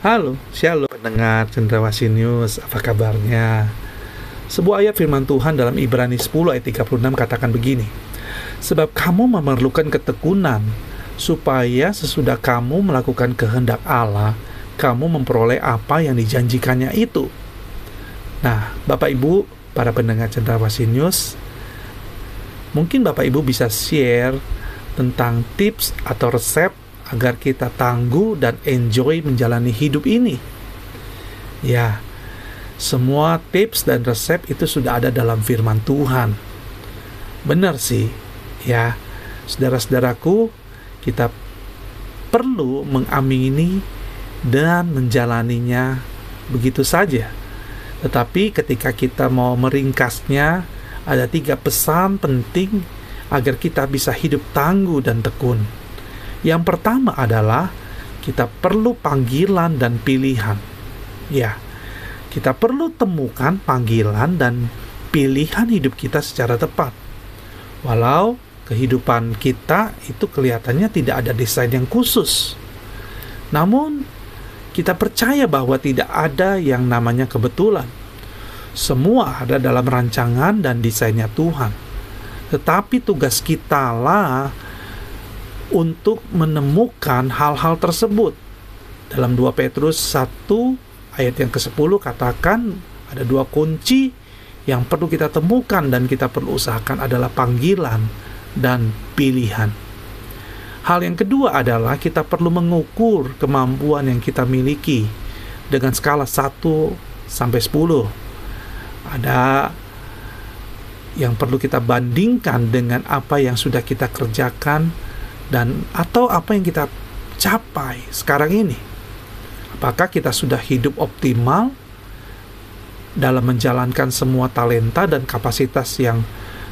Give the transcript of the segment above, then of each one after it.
Halo, shalom pendengar Cendrawasih News, apa kabarnya? Sebuah ayat firman Tuhan dalam Ibrani 10 ayat 36 katakan begini. Sebab kamu memerlukan ketekunan supaya sesudah kamu melakukan kehendak Allah, kamu memperoleh apa yang dijanjikannya itu. Nah, Bapak Ibu, para pendengar Cendrawasih News, mungkin Bapak Ibu bisa share tentang tips atau resep agar kita tangguh dan enjoy menjalani hidup ini. Ya, semua tips dan resep itu sudah ada dalam firman Tuhan. Benar sih, ya. Saudara-saudaraku, kita perlu mengamini dan menjalaninya begitu saja. Tetapi ketika kita mau meringkasnya, ada tiga pesan penting agar kita bisa hidup tangguh dan tekun. Yang pertama adalah kita perlu panggilan dan pilihan. Ya, kita perlu temukan panggilan dan pilihan hidup kita secara tepat. Walau kehidupan kita itu kelihatannya tidak ada desain yang khusus. Namun, kita percaya bahwa tidak ada yang namanya kebetulan. Semua ada dalam rancangan dan desainnya Tuhan. Tetapi tugas kita lah untuk menemukan hal-hal tersebut. Dalam 2 Petrus 1 ayat yang ke-10 katakan ada dua kunci yang perlu kita temukan dan kita perlu usahakan adalah panggilan dan pilihan. Hal yang kedua adalah kita perlu mengukur kemampuan yang kita miliki dengan skala 1 sampai 10. Ada yang perlu kita bandingkan dengan apa yang sudah kita kerjakan dan atau apa yang kita capai sekarang ini. Apakah kita sudah hidup optimal dalam menjalankan semua talenta dan kapasitas yang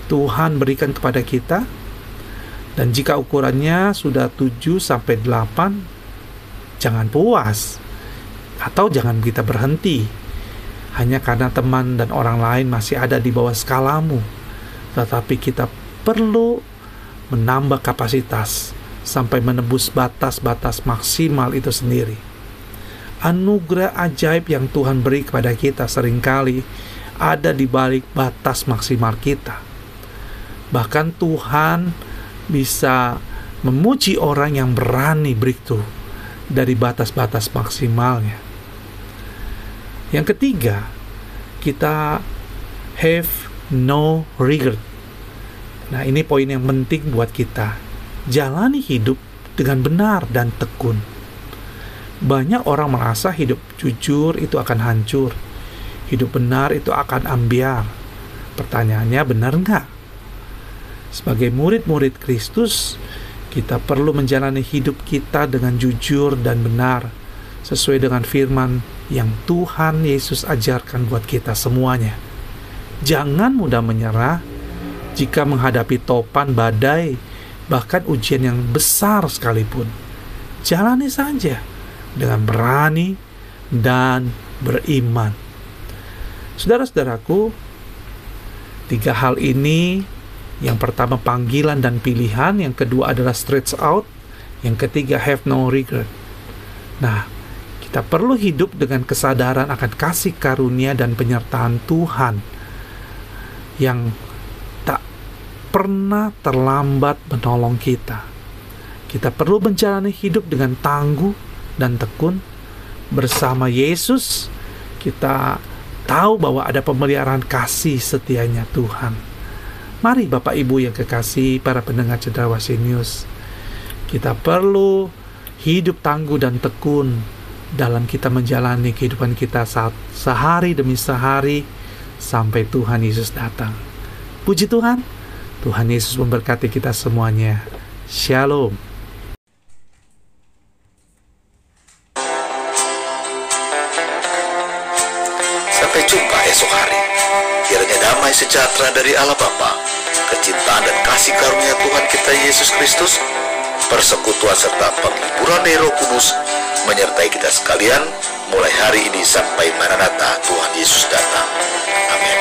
Tuhan berikan kepada kita? Dan jika ukurannya sudah 7 sampai 8, jangan puas atau jangan kita berhenti hanya karena teman dan orang lain masih ada di bawah skalamu. Tetapi kita perlu menambah kapasitas sampai menembus batas-batas maksimal itu sendiri. Anugerah ajaib yang Tuhan beri kepada kita sering kali ada di balik batas maksimal kita. Bahkan Tuhan bisa memuji orang yang berani breakthrough dari batas-batas maksimalnya. Yang ketiga, kita have no regret Nah, ini poin yang penting buat kita. Jalani hidup dengan benar dan tekun. Banyak orang merasa hidup jujur itu akan hancur. Hidup benar itu akan ambiar. Pertanyaannya benar nggak? Sebagai murid-murid Kristus, kita perlu menjalani hidup kita dengan jujur dan benar sesuai dengan firman yang Tuhan Yesus ajarkan buat kita semuanya. Jangan mudah menyerah jika menghadapi topan badai, bahkan ujian yang besar sekalipun. Jalani saja dengan berani dan beriman. Saudara-saudaraku, tiga hal ini yang pertama panggilan dan pilihan, yang kedua adalah stretch out, yang ketiga have no regret. Nah, kita perlu hidup dengan kesadaran akan kasih karunia dan penyertaan Tuhan yang pernah terlambat menolong kita. Kita perlu menjalani hidup dengan tangguh dan tekun bersama Yesus. Kita tahu bahwa ada pemeliharaan kasih setianya Tuhan. Mari Bapak Ibu yang kekasih para pendengar Cendrawasih News. Kita perlu hidup tangguh dan tekun dalam kita menjalani kehidupan kita saat sehari demi sehari sampai Tuhan Yesus datang. Puji Tuhan, Tuhan Yesus memberkati kita semuanya. Shalom. Sampai jumpa esok hari. Kiranya damai sejahtera dari Allah Bapa, kecintaan dan kasih karunia Tuhan kita Yesus Kristus, persekutuan serta penghiburan Roh Kudus menyertai kita sekalian mulai hari ini sampai Maranatha Tuhan Yesus datang. Amin.